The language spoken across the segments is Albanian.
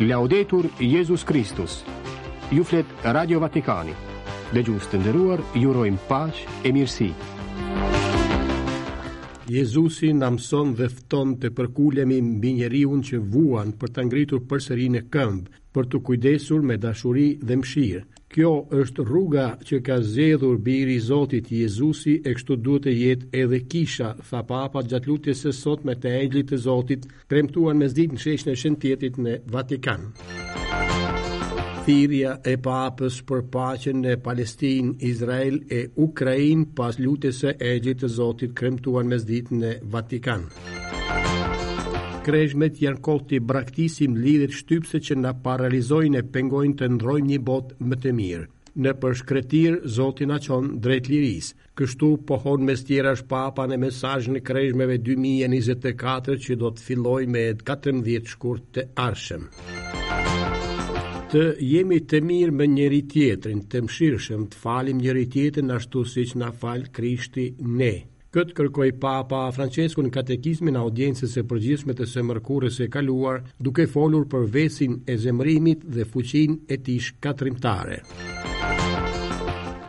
Laudetur Jezus Kristus Ju flet Radio Vatikani Dëgjues të nderuar, ju urojmë paqe e mirësi Jezusi na mëson dhe fton të përkulemi mbi njeriun që vuan për ta ngritur përsëri në këmbë, për t'u kujdesur me dashuri dhe mëshirë, Kjo është rruga që ka zgjedhur Biri i Zotit, Jezusi e kështu duhet të jetë edhe Kisha, tha Papa gjatë lutjes së sotme të Engjëllit të Zotit, kremtuar mesditë në Sheshin e Shën Pjetrit në Vatikan. Thirrja e Papës për paqen në Palestinë, Izrael e Ukrainë pas lutjes së Engjëllit të Zotit, kremtuar mesditë në Vatikan. Kreshmet janë kohë t'i braktisim lidhjet shtypëse që na paralizojnë e pengojnë të ëndërrojmë një botë më të mirë. Nëpër shkretëtirë, Zoti na çon drejt lirisë. Kështu pohon mes tjerash Papa në mesazhin e Kreshmëve 2024 që do të fillojnë më 14 shkurt të ardhshëm. Të jemi të mirë me njëri-tjetrin, të mëshirshëm, të falim njëri-tjetrin ashtu siç na fal Krishti ne. Këtë kërkoi Papa Françesku në Katekizmin e Audiencës së Përgjithshme të së mërkurës së kaluar, duke folur për vesin e zemërimit dhe fuqinë e tij shkatërrimtare.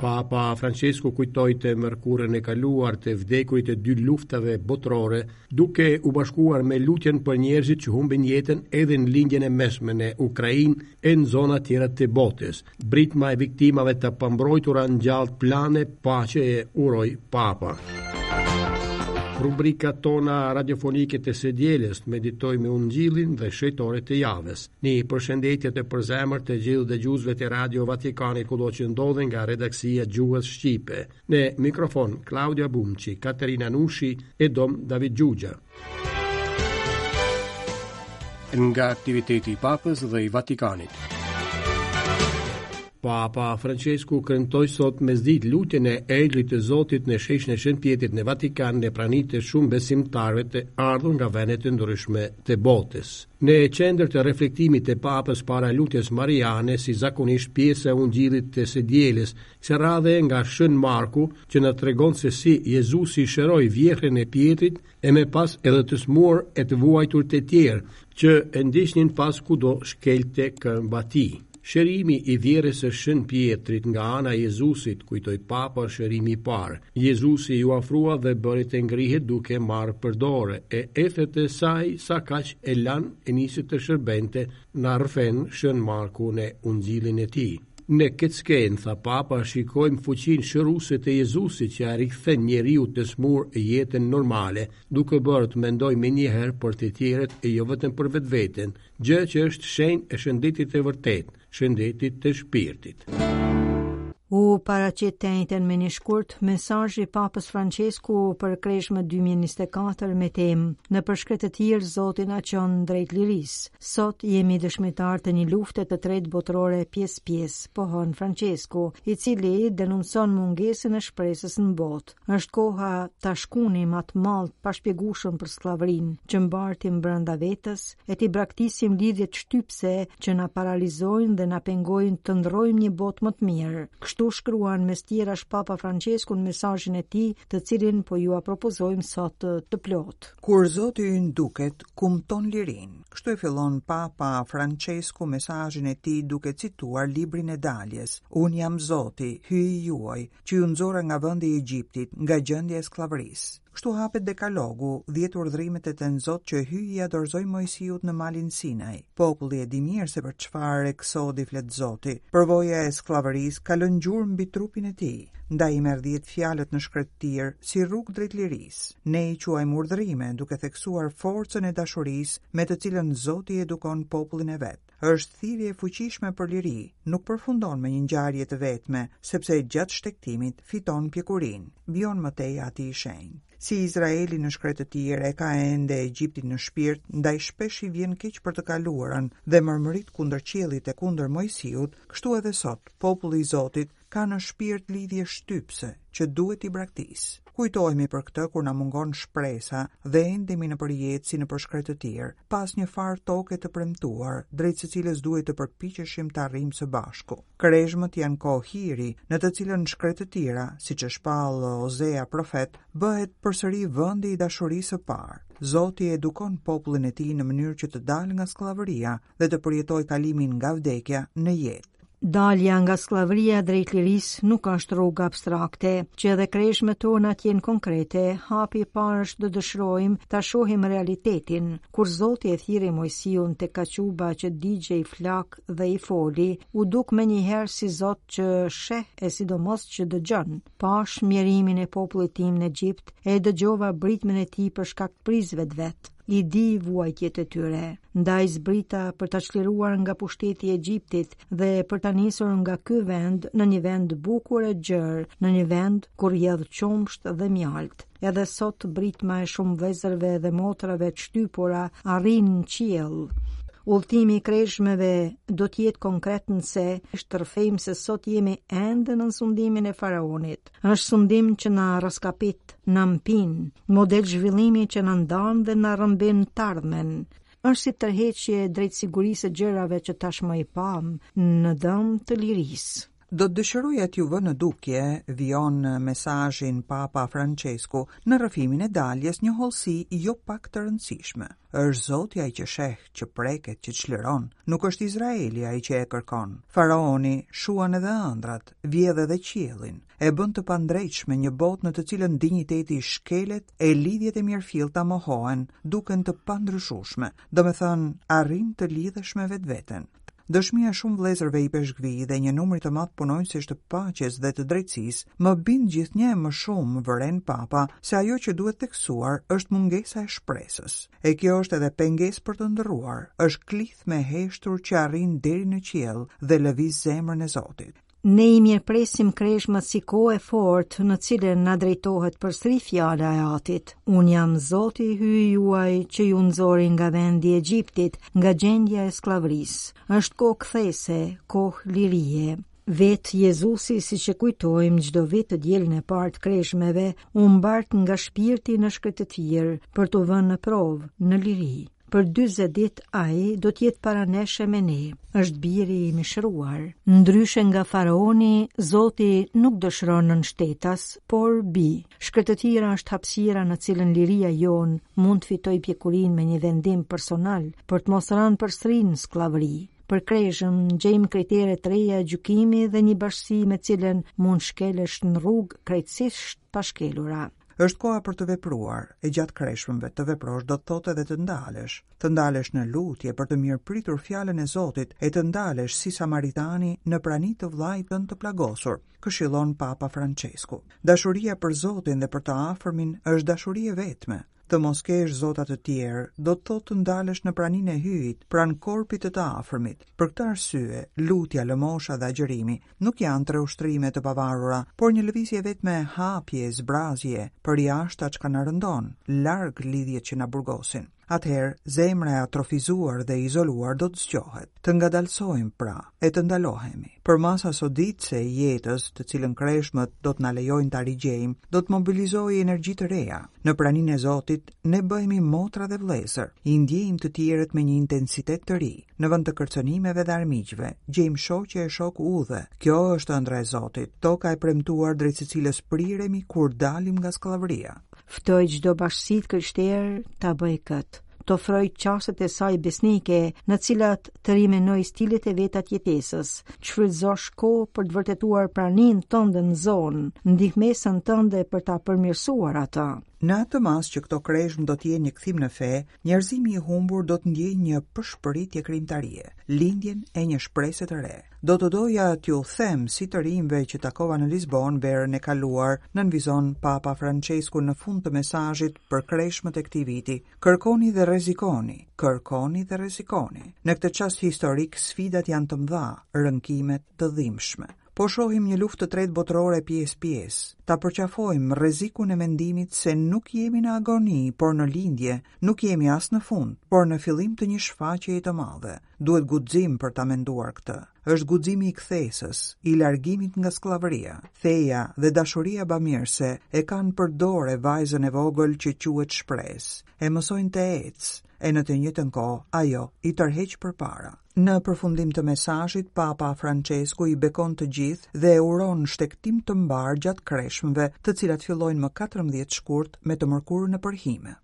Papa Françesku kujtoi të mërkurën e kaluar të vdekurit e dy luftave botërore, duke u bashkuar me lutjen për njerëzit që humbin jetën edhe në Lindjen e Mesme, në Ukrainë e në zona tjera të botës. Britma e viktimave të pambrojtura ngjalltë plane paqeje uroi Papa. Rubrikat tona radiofonike të së dielës meditojmë Ungjillin dhe shenjtorët e javës. Një përshëndetje të përzemër të gjithë dëgjuesve të Radio Vatikanit kudo që ndodhen nga redaksia e Gjuhës Shqipe. Në mikrofon, Klaudia Bumçi, Katerina Nushi e Dom David Xhuxha. Nga aktiviteti i Papës dhe i Vatikanit. Papa Françesku kremtoi sot mesditë lutjen e Engjëllit të Zotit në sheshin e Shën Pjetrit në Vatikan në prani të shumë besimtarëve të ardhur nga vende të ndryshme të botës. Në qendër të reflektimit të Papës para lutjes mariane si zakonisht pjesa e Ungjillit të së dielës Kësaj radhe nga Shën Marku që na tregon se si Jezusi shëroi vjehrren e Pjetrit e me pas edhe të sëmurë e të vuajtur të tjerë që e ndiqnin pas kudo shkelte këmba e tij. Shërimi i vjehrrës së Shën Pjetrit nga ana e Jezusit, kujtoi Papa shërimi i parë. Jezusi iu afrua dhe e bëri të ngrihet duke e marrë për dore e ethet e saj sakaq e lanë e nisi të shërbente na rrëfen Shën Marku në Ungjillin e tij. Në këtë skenë, tha Papa, shikojmë fuqinë shëruese të Jezusit që ia rikthen njeriut të sëmurë jetën normale, duke e bërë të mendojë menjëherë për të tjerët e jo vetëm për vetveten, gjë që është shenjë e shëndetit të vërtetë, shëndetit të shpirtit. U paraqit të enjten më një shkurt mesazhi i Papës Françesku për Kreshmë 2024 me temë Nëpër shkretëtirë Zoti na çon drejt lirisë. Sot jemi dëshmitarë të një lufte të tretë botërore pjesë-pjesë, pohon Françesku, i cili denoncon mungesën e shpresës në botë. Është koha ta shkulim atë mall të pashpjegueshëm për skllavërinë që mbartim brenda vetes e t'i braktisim lidhjet shtypëse që na paralizojnë dhe na pengojnë të ëndërrojmë një botë më të mirë. Kështu shkruan mes tjerash Papa Françesku në mesazhin e tij, të cilin po jua propozojmë sot të plotë. Kur Zoti ynë duket, Kumton lirinë. Kështu e fillon Papa Françesku mesazhin e tij duke cituar librin e daljes, Unë jam Zoti, Hyji juaj, që ju nxora nga vendi i Egjiptit, nga gjendja e skllavërisë. Kështu hapet dekalogu, dhjetë urdhërimet e Tënzot që Hyji ia dorëzoi Moisiut në malin Sinai. Populli e di mirë se për çfarë eksodi flet Zoti. Përvoja e skllavërisë ka lënë gjurmë mbi trupin e tij. Ndaj i merr dhjetë fjalët në shkretëtirë si rrugë drejt lirisë. Ne i quajmë urdhërime, duke theksuar forcën e dashurisë me të cilën Zoti edukon popullin e vet. Është thirrje e fuqishme për liri, nuk përfundon me një ngjarje të vetme, sepse gjatë shtegtimit fiton pjekurinë, vijon më tej Ati i Shenjtë. Si Izraeli në shkretëtirë e ka ende Egjiptin në shpirt, ndaj shpesh i vjen keq për të kaluarën dhe mërmërit kundër qiellit e kundër Moisiut, kështu edhe sot populli i Zotit ka në shpirt lidhje shtypëse që duhet t'i braktisë. Kujtohemi për këtë kur na mungon shpresa dhe endemi nëpër jetë si nëpër shkretëtirë, pa asnjë farë toke të premtuar, drejt së cilës duhej të përpiqeshim të arrijmë së bashku. Kreshmët janë kohë hiri, në të cilën shkretëtira, siç e shpall Ozea profet, bëhet përsëri vendi i dashurisë së parë. Zoti edukon popullin e tij në mënyrë që të dalë nga skllavëria, dhe të përjetojë kalimin nga vdekja në jetë. Dalja nga skllavëria drejt lirisë nuk është rrugë abstrakte, që edhe Kreshmët tona të jenë konkrete, hapi i parë është të dëshirojmë ta shohim realitetin. Kur Zoti e thirri Moisiun te kaçuba që digjej flakë dhe i foli, u duk menjëherë si Zot që sheh e sidomos që dëgjon. Pashë mjerimin e popullit tim në Egjipt, e dëgjova britmën e tij për shkak të prijësve të vet. i di vuajtjet e tyre. Ndaj zbrita për ta çliruar nga pushteti i Egjiptit dhe për ta nisur nga ky vend në një vend të bukur e të gjerë, në një vend ku rrjedh qumësht dhe mjaltë. Edhe sot britma e shumë vëllezërve dhe motrave të shtypura arrin në qiell. Udhëtimi i kreshmeve do të jetë konkret nëse rrëfejmë se sot jemi ende nën sundimin e faraonit. Është sundim që na rraskapit, na mpin, model zhvillimi që na ndan dhe na rrëmbin t'ardhmen, është si tërheqje drejt sigurisë së gjërave që tashmë i pamë në dëm të lirisë. Do të dëshiroja t'ju vë në dukje, vijon mesazhin Papa Françesku në rrëfimin e daljes një hollësi jo pak të rëndësishme. Është Zoti ai që sheh, që preket, që çliron, nuk është Izraeli ai që e kërkon. Faraoni shuan edhe ëndrrat, vjedh edhe qiellin, e bën të pandreqshme një botë në të cilën dinjiteti shkelet e lidhjet e mirëfillta mohohen, duken të pandryshueshme, domethënë arrin të lidhë me vetveten. Dëshmia e shumë vëllezërve ipeshkvij dhe një numri të madh punonjësish të paqes dhe të drejtësisë, më bind gjithnjë e më shumë vëren papa se ajo që duhet theksuar është mungesa e shpresës. E kjo është edhe pengesë për të ëndërruar, është klithmë e heshtur që arrin deri në qiell dhe lëviz zemrën e Zotit. Ne i mirëpresim kreshmët si kohë e fortë në cilën na drejtohet përsëri fjala e Atit. Unë jam Zoti, Hyji juaj që ju nxori nga vendi i Egjiptit, nga gjendja e skllavërisë. Është kohë kthese, kohë lirie. Vetë Jezusi, siç e kujtojmë çdo vit të dielën e parë të Kreshmeve, u mbart nga shpirti në shkretëtirë për t'u vënë në provë, në liri. Për 40 ditë ai do të jetë para nesh e me ne. Është biri i mishëruar. Ndryshe nga faraoni, Zoti nuk dëshiron nënshtetas, por bij. Shkretëtira është hapësira në cilën liria jonë mund të fitojë pjekurinë me një vendim personal për të mos rënë përsëri në skllavëri. Për kreshmë, gjejmë kritere të reja gjykimi dhe një bashkësi me cilën mund të shkelësh në rrugë krejtësisht të pashkelura. Është koha për të vepruar, e gjatë kreshmeve të veprosh do të thotë edhe të ndalesh. Të ndalesh në lutje për të mirëpritur fjalën e Zotit e të ndalesh si Samaritani në prani të vëllait tënd të plagosur, këshillon Papa Françesku. Dashuria për Zotin dhe për të afërmin është dashuri e vetme, Të mos kesh zota të tjerë, do të thotë të ndalesh në praninë e Hyjit, pranë korpit të të afërmit. Për këtë arsye, lutja, lëmosha dhe agjërimi nuk janë tre ushtrime të pavarura, por një lëvizje e vetme hapje, zbrazje, përjashta çka na rëndon, larg lidhjet që na burgosin. Atëherë, zemra e atrofizuar dhe e izoluar do të zgjohet. Të ngadalësojmë, pra. e të ndalohemi. Përmasa soditëse e jetës, të cilën kreshmët do të na lejojnë ta rigjejmë, do të mobilizojë energji të reja. Në praninë e Zotit, ne bëhemi motra dhe vëllezër, i ndjejmë të tjerët me një intensitet të ri. Në vend të kërcënimeve dhe armiqve, gjejmë shoqe e shokë udhe. Kjo është ëndrra e Zotit, toka e premtuar drejt së cilës priremi kur dalim nga skllavëria. Ftoj çdo bashkësi të krishterë ta bëjë këtë. të ofrojë çastet e saj besnike, në të cilat të rimendojë stilet e veta të jetesës, shfrytëzosh kohë për të vërtetuar praninë tënde në zonë, ndihmesën tënde për ta përmirësuar atë. Në atë masë që këto kreshmë do të jenë një kthim në fe, njerëzimi i humbur do të ndiejë një pëshpëritje krijimtarie, lindjen e një shprese të re. Do të doja t'ju them si të rinjve që takova në Lisbonë verën e kaluar, nënvizon Papa Françesku në fund të mesazhit për kreshmët e këtij viti, kërkoni dhe rrezikoni, kërkoni dhe rrezikoni. Në këtë çast historik sfidat janë të mëdha, rënkimet të dhimbshme. Po shohim një luftë të tretë botërore pjesë-pjesë. Ta përqafojmë rrezikun e mendimit se nuk jemi në agoni, por në lindje, nuk jemi as në fund, por në fillim të një shfaqjeje të madhe. Duhet guxim për ta menduar këtë. Është guximi i kthesës, i largimit nga skllavëria. Feja dhe dashuria bamirëse e kanë për dore vajzën e vogël që quhet Shpresë, e mësojnë të ecë, e në të njëjtën kohë ajo i tërheq përpara. Në përfundim të mesazhit, Papa Françesku i bekon të gjithë dhe e uron shtegtim të mbarë gjatë kreshmëve, të cilat fillojnë më 14 shkurt me të mërkurën e përhime.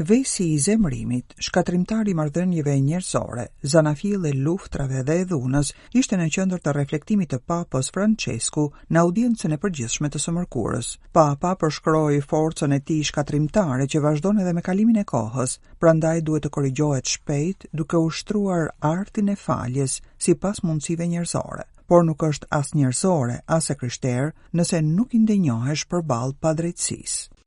Vesi i zemërimit, shkatërrimtar i marrëdhënieve njerëzore, zanafillë e luftërave dhe e dhunës, ishte në qendër të reflektimit të Papës Françesku në audiencën e përgjithshme të së mërkurës. Papa përshkroi forcën e tij shkatërrimtare që vazhdon edhe me kalimin e kohës, prandaj duhet të korrigjohet shpejt duke ushtruar artin e faljes sipas mundësive njerëzore por nuk është as njerëzore, as e krishterë, nëse nuk indinjohesh përballë padrejtësisë.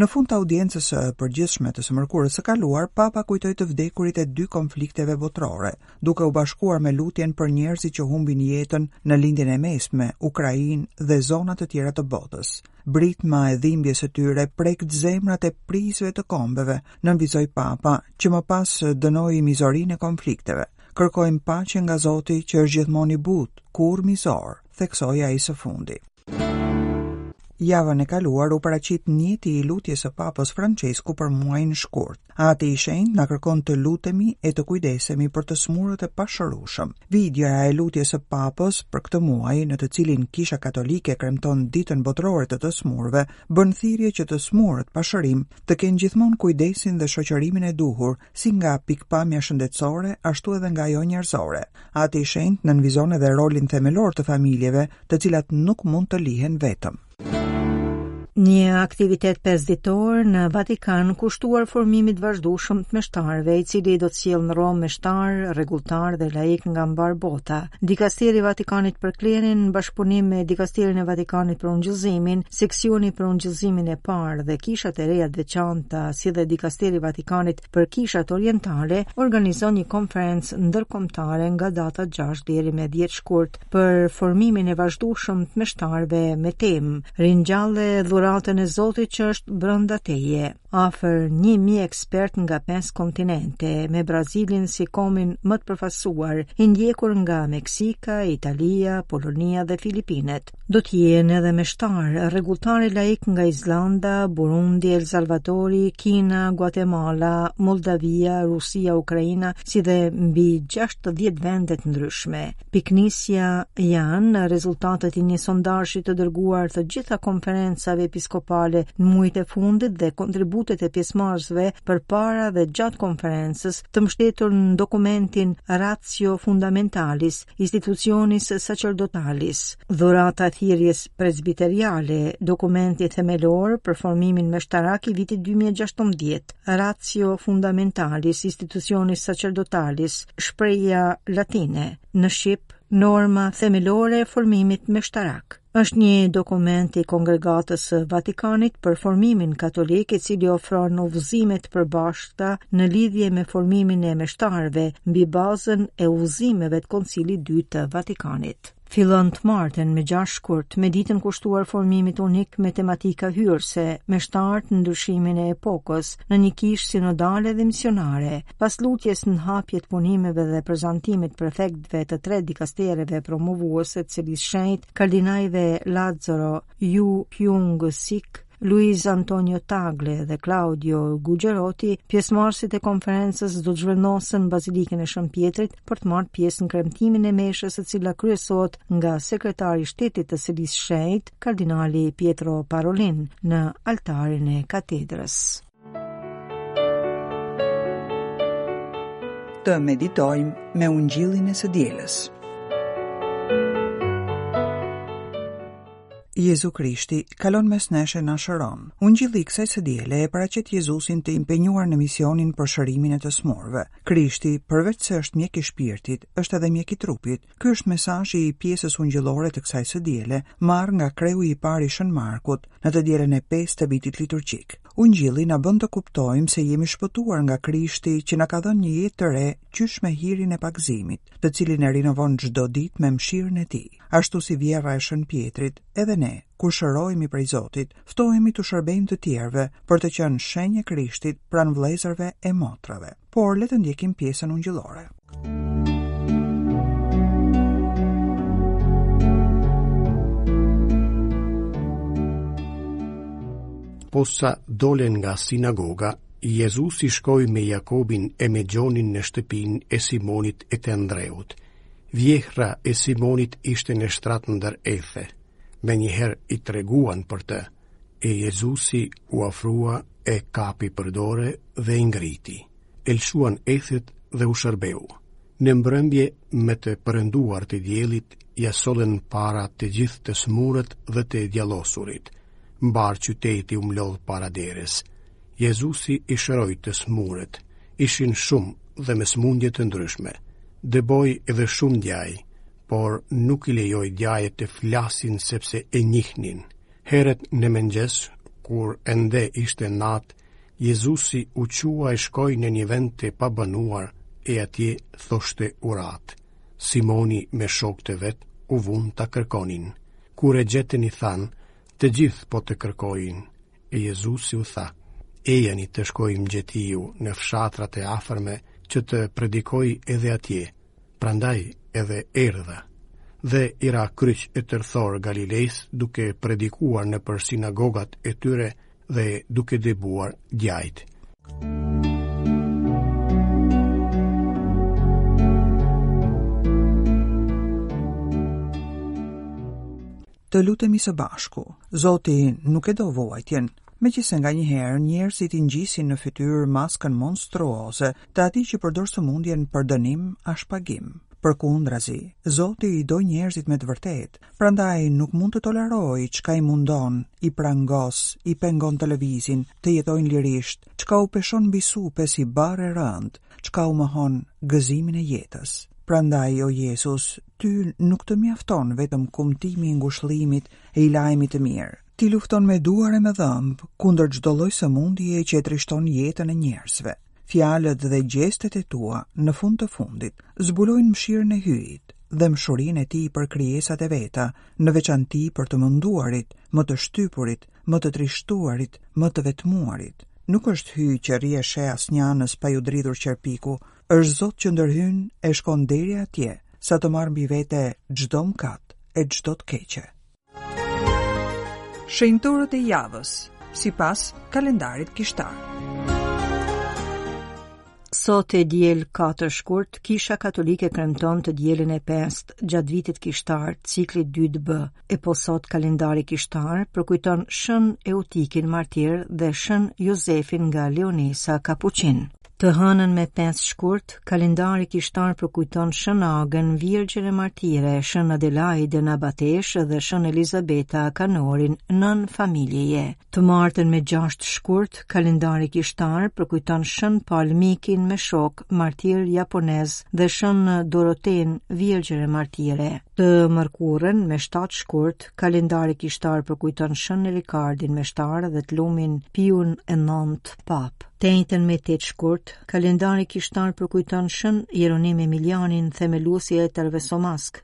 Në fund të audiencës së përgjithshme të së mërkurës së kaluar, Papa kujtoi të vdekurit e dy konflikteve botërore, duke u bashkuar me lutjen për njerëzit që humbin jetën në Lindjen e Mesme, Ukrainë dhe zona të tjera të botës. Britma e dhimbjes së tyre prektë zemrat e prijësve të kombeve, nënvizoi Papa, që më pas dënoi mizorinë e konflikteve. Kërkojmë paqe nga Zoti që është gjithmonë i butë, kurrë mizor. theksoi ai së fundi. Javën e kaluar u paraqit njeti i lutjes së Papës Françesku për muajin shkurt. Ati i shenjtë na kërkon të lutemi e të kujdesemi për të sëmurët e pashërueshëm. Videoja e lutjes së Papës për këtë muaj, në të cilin Kisha Katolike kremton Ditën Botërore të të Sëmurëve, bën thirrje që të sëmurët pa shërim të kenë gjithmonë kujdesin dhe shoqërimin e duhur, si nga pikëpamja shëndetësore, ashtu edhe nga ajo njerëzore. Ati i shenjtë nënvizon edhe rolin themelor të familjeve, të cilat nuk mund të lihen vetëm. Një aktivitet pesëditor në Vatikan kushtuar formimit vazhdueshëm të meshtarëve, i cili do të sjellë në Romë meshtarë, rregulltarë dhe laikë nga mbarë bota. Dikasteri i Vatikanit për Klerin, në bashkëpunim me Dikasterin e Vatikanit për Ungjillëzimin, Seksioni për Ungjillëzimin e Parë dhe Kishat e Reja të Veçanta, si dhe Dikasteri i Vatikanit për Kishat Orientale, organizon një konferencë ndërkombëtare nga data 6 deri me 10 shkurt për formimin e vazhdueshëm të meshtarëve me temë Ringjalle dhuratën e Zotit që është brenda teje. Afër 1000 ekspertë nga 5 kontinente, me Brazilin si kombin më të përfaqësuar, i ndjekur nga Meksika, Italia, Polonia dhe Filipinet. Do të jenë edhe meshtarë, rregulltarë e laikë nga Islanda, Burundi, El Salvadori, Kina, Guatemala, Moldavia, Rusia, Ukraina, si dhe mbi 60 vende të ndryshme. Pikënisja janë rezultatet e një sondazhi të dërguar të gjitha konferencave episkopale në muajt e fundit dhe kontributet e pjesëmarrësve përpara dhe gjatë konferencës, të mbështetur në dokumentin Ratio Fundamentalis, Institutionis Sacerdotalis. Dhurata e thirrjes presbiteriale, dokumenti themelor për formimin meshtarak i vitit 2016. ratio fundamentalis institutionis sacerdotalis, shprehja latine, në Shqip, norma themelore e formimit meshtarak, është një dokument i kongregatës së Vatikanit për formimin katolik i cili ofron udhëzime të përbashkëta në lidhje me formimin e meshtarëve mbi bazën e udhëzimeve të koncilit dytë të Vatikanit. fillon të martën me 6 shkurt me ditën kushtuar formimit unik me tematika hyrëse, meshtarët në ndryshimin e epokës, në një kishë sinodale dhe misionare. Pas lutjes në hapje të punimeve dhe prezantimit prefektëve të tre dikastereve promovuese të Selisë Shenjtë, kardinajve Lazzaro You Heung-sik, Luis Antonio Tagle dhe Claudio Gugerotti, pjesëmarrësit e konferencës do të zhvendosen në Bazilikën e Shën Pjetrit për të marrë pjesë në kremtimin e meshës e cila kryesohet nga sekretari i shtetit të Selisë Shenjtë, kardinali Pietro Parolin, në altarin e katedrës. Të meditojmë me ungjillin e së dielës. Jezu Krishti kalon mes nesh e na shëron. Ungjilli i kësaj së diele e paraqet Jezusin të impenjuar në misionin për shërimin e të sëmurëve. Krishti, përveçse është mjek i shpirtit, është edhe mjek i trupit. Ky është mesazhi i pjesës ungjillore të kësaj së diele, marrë nga kreu i parë i Shën Markut, në të dielën e pestë të vitit liturgjik. Ungjilli na bën të kuptojmë se jemi shpëtuar nga Krishti që na ka dhënë një jetë të re, qysh me hirin e pagëzimit, të cilin e rinovon çdo ditë me mëshirën e tij. Ashtu si vjerra e Shën Pjetrit, edhe ne, kur shërohemi prej Zotit, ftohemi t'u shërbejmë të tjerëve për të qenë shenjë e Krishtit pranë vëllezërve e motrave. por le të ndjekim pjesën ungjillore. Posa dolën nga sinagoga, Jezusi shkoi me Jakobin e me Gjonin në shtëpinë e Simonit e të Andreut. Vjehra e Simonit ishte në shtrat ndër ethe. Menjëherë i treguan për të, E Jezusi u afrua e kapi për dore dhe e ngriti. E lëshuan ethet dhe u shërbeu. Në mbrëmbje me të perënduar të diellit, ia sollën përpara të gjithë të sëmurët dhe të djallosurit. Mbarë qyteti u mblodh para derës. Jezusi i shëroi të sëmurët, ishin shumë dhe me sëmundje të ndryshme. Dëboi edhe shumë djaj, por nuk i lejoi djajet të flasin sepse e njihnin. Herët në mëngjes, kur ende ishte natë, Jezusi u çua e shkoi në një vend të pabanuar e atje thoshte uratë. Simoni me shokë të vet u vunë ta kërkonin. Kur e gjetën i thanë, të gjithë po të kërkojnë. E Jezusi u tha, ejani të shkojmë gjetiu në fshatrat e afërme që të predikoj edhe atje, Prandaj edhe erdha dhe i ra kryq e tërthor Galilesë duke predikuar nëpër sinagogat e tyre dhe duke dëbuar djajtë. Të lutemi së bashku. Zoti nuk e do vuajtjen. Megjithëse nganjëherë njerëzit i ngjisin në fytyrë maskën monstruoze të atij që përdor sëmundjen për dënim a shpagim. Përkundrazi, Zoti i do njerëzit me të vërtetë, prandaj nuk mund të tolerojë çka i mundon, i prangos, i pengon të lëvizin, të jetojnë lirisht, çka u peshon mbi supe si barrë e rëndë, çka u mohon gëzimin e jetës. Prandaj, o Jezus, ty nuk të mjafton vetëm kumtimi i ngushëllimit e i lajmit të mirë. Ti lufton me duar e me dhëmbë kundër çdo lloj sëmundjeje që e trishton jetën e njerëzve. Fjalët dhe gjestet e tua, në fund të fundit, zbulojnë mëshirën e Hyjit dhe dhembshurinë e Tij për krijesat e veta, në veçanti për të munduarit, më të shtypurit, më të trishtuarit, më të vetmuarit. Nuk është hyj që rri e sheh asnjanës pa iu dridhur qerpiku, është Zot që ndërhyn e shkon deri atje, sa të marrë mbi vete çdo mëkat e çdo të keqe. Shenjtorët e javës, sipas kalendarit kishtar. Sot e diel 4 shkurt, Kisha Katolike kremton të dielën e 5 gjatë vitit kishtar, ciklit të 2 B, E po sot kalendari kishtar përkujton Shën Eutikin Martir dhe Shën Jozefin nga Leonisa Kapuçin. Të hënën më 5 shkurt, kalendari kishtar përkujton Shën Agën, virgjër e martire, Shën Adelaiden abateshë dhe Shën Elizabeta Kanorin nënë familjeje. Të martën më 6 shkurt, kalendari kishtar përkujton Shën Pal Mikin me shokë, martirë japonezë dhe Shën Dorotenë, virgjër e martire. Të mërkurën më 7 shkurt, kalendari kishtar përkujton Shën Rikardin meshtar dhe të lumin Piun e Nëntë Papë. Të enjten më 8 shkurt, kalendari kishtar përkujton Shën Jeronim Emilianin, themelues i Etërve Somaskë.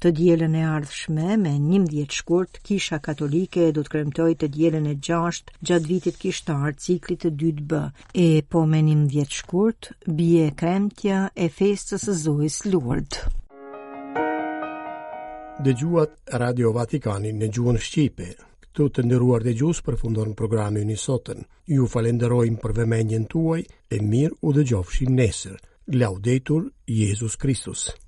Të dielën e ardhshme, më 11 shkurt, Kisha Katolike do të kremtojë të dielën e 6 gjatë vitit kishtar ciklit të dytë B. E po më 11 shkurt, bie kremtja e festës së Zojës Lurdë. Dëgjuat Radio Vatikanin në gjuhën shqipe. Këtu të nderuar dëgjues përfundon programi ynë i sotëm. Ju falënderojmë për vëmendjen tuaj e mirë u dëgjofshim nesër. Laudetur Jesus Christus.